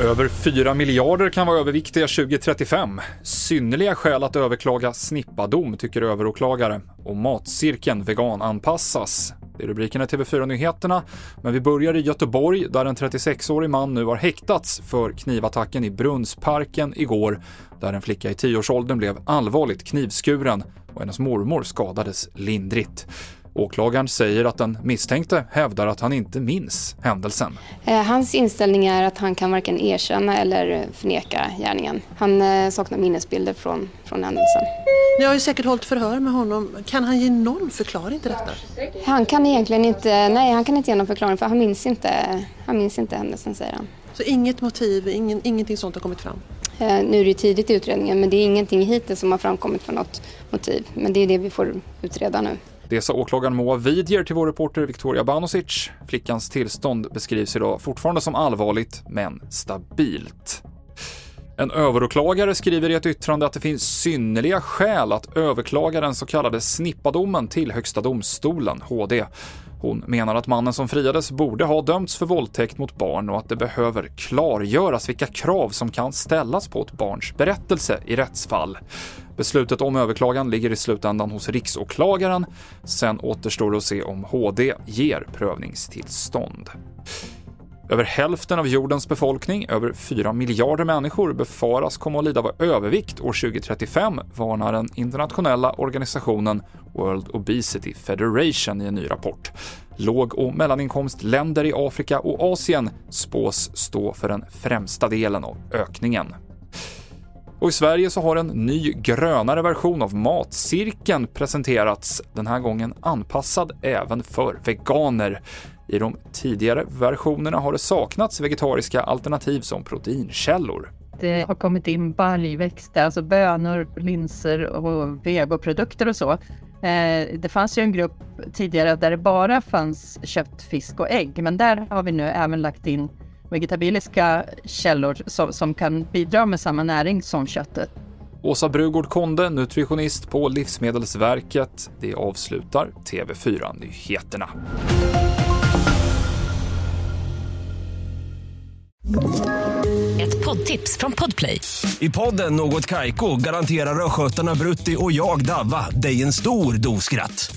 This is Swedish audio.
Över 4 miljarder kan vara överviktiga 2035. Synnerliga skäl att överklaga snippadom, tycker överåklagare. Och matcirkeln vegananpassas. Det är rubriken i TV4-nyheterna, men vi börjar i Göteborg där en 36-årig man nu har häktats för knivattacken i Brunnsparken igår, där en flicka i 10-årsåldern blev allvarligt knivskuren och hennes mormor skadades lindrigt. Åklagaren säger att den misstänkte hävdar att han inte minns händelsen. Eh, hans inställning är att han kan varken erkänna eller förneka gärningen. Han eh, saknar minnesbilder från, från händelsen. Ni har ju säkert hållit förhör med honom. Kan han ge någon förklaring till detta? Han kan egentligen inte, nej han kan inte ge någon förklaring för han minns inte, han minns inte händelsen säger han. Så inget motiv, ingen, ingenting sånt har kommit fram? Eh, nu är det ju tidigt i utredningen men det är ingenting hittills som har framkommit för något motiv. Men det är det vi får utreda nu. Det sa åklagaren Moa Vidjer till vår reporter Victoria Banosic. Flickans tillstånd beskrivs idag fortfarande som allvarligt, men stabilt. En överåklagare skriver i ett yttrande att det finns synnerliga skäl att överklaga den så kallade snippadomen till Högsta domstolen, HD. Hon menar att mannen som friades borde ha dömts för våldtäkt mot barn och att det behöver klargöras vilka krav som kan ställas på ett barns berättelse i rättsfall. Beslutet om överklagan ligger i slutändan hos riksåklagaren. Sen återstår det att se om HD ger prövningstillstånd. Över hälften av jordens befolkning, över 4 miljarder människor, befaras komma att lida av övervikt år 2035, varnar den internationella organisationen World Obesity Federation i en ny rapport. Låg och mellaninkomstländer i Afrika och Asien spås stå för den främsta delen av ökningen. Och i Sverige så har en ny grönare version av Matcirkeln presenterats, den här gången anpassad även för veganer. I de tidigare versionerna har det saknats vegetariska alternativ som proteinkällor. Det har kommit in baljväxter, alltså bönor, linser och vegoprodukter och så. Eh, det fanns ju en grupp tidigare där det bara fanns kött, fisk och ägg, men där har vi nu även lagt in vegetabiliska källor som, som kan bidra med samma näring som köttet. Åsa Brugård Konde, nutritionist på Livsmedelsverket. Det avslutar TV4-nyheterna. Ett poddtips från Podplay. I podden Något Kaiko garanterar östgötarna Brutti och jag, Davva, dig en stor dos skratt.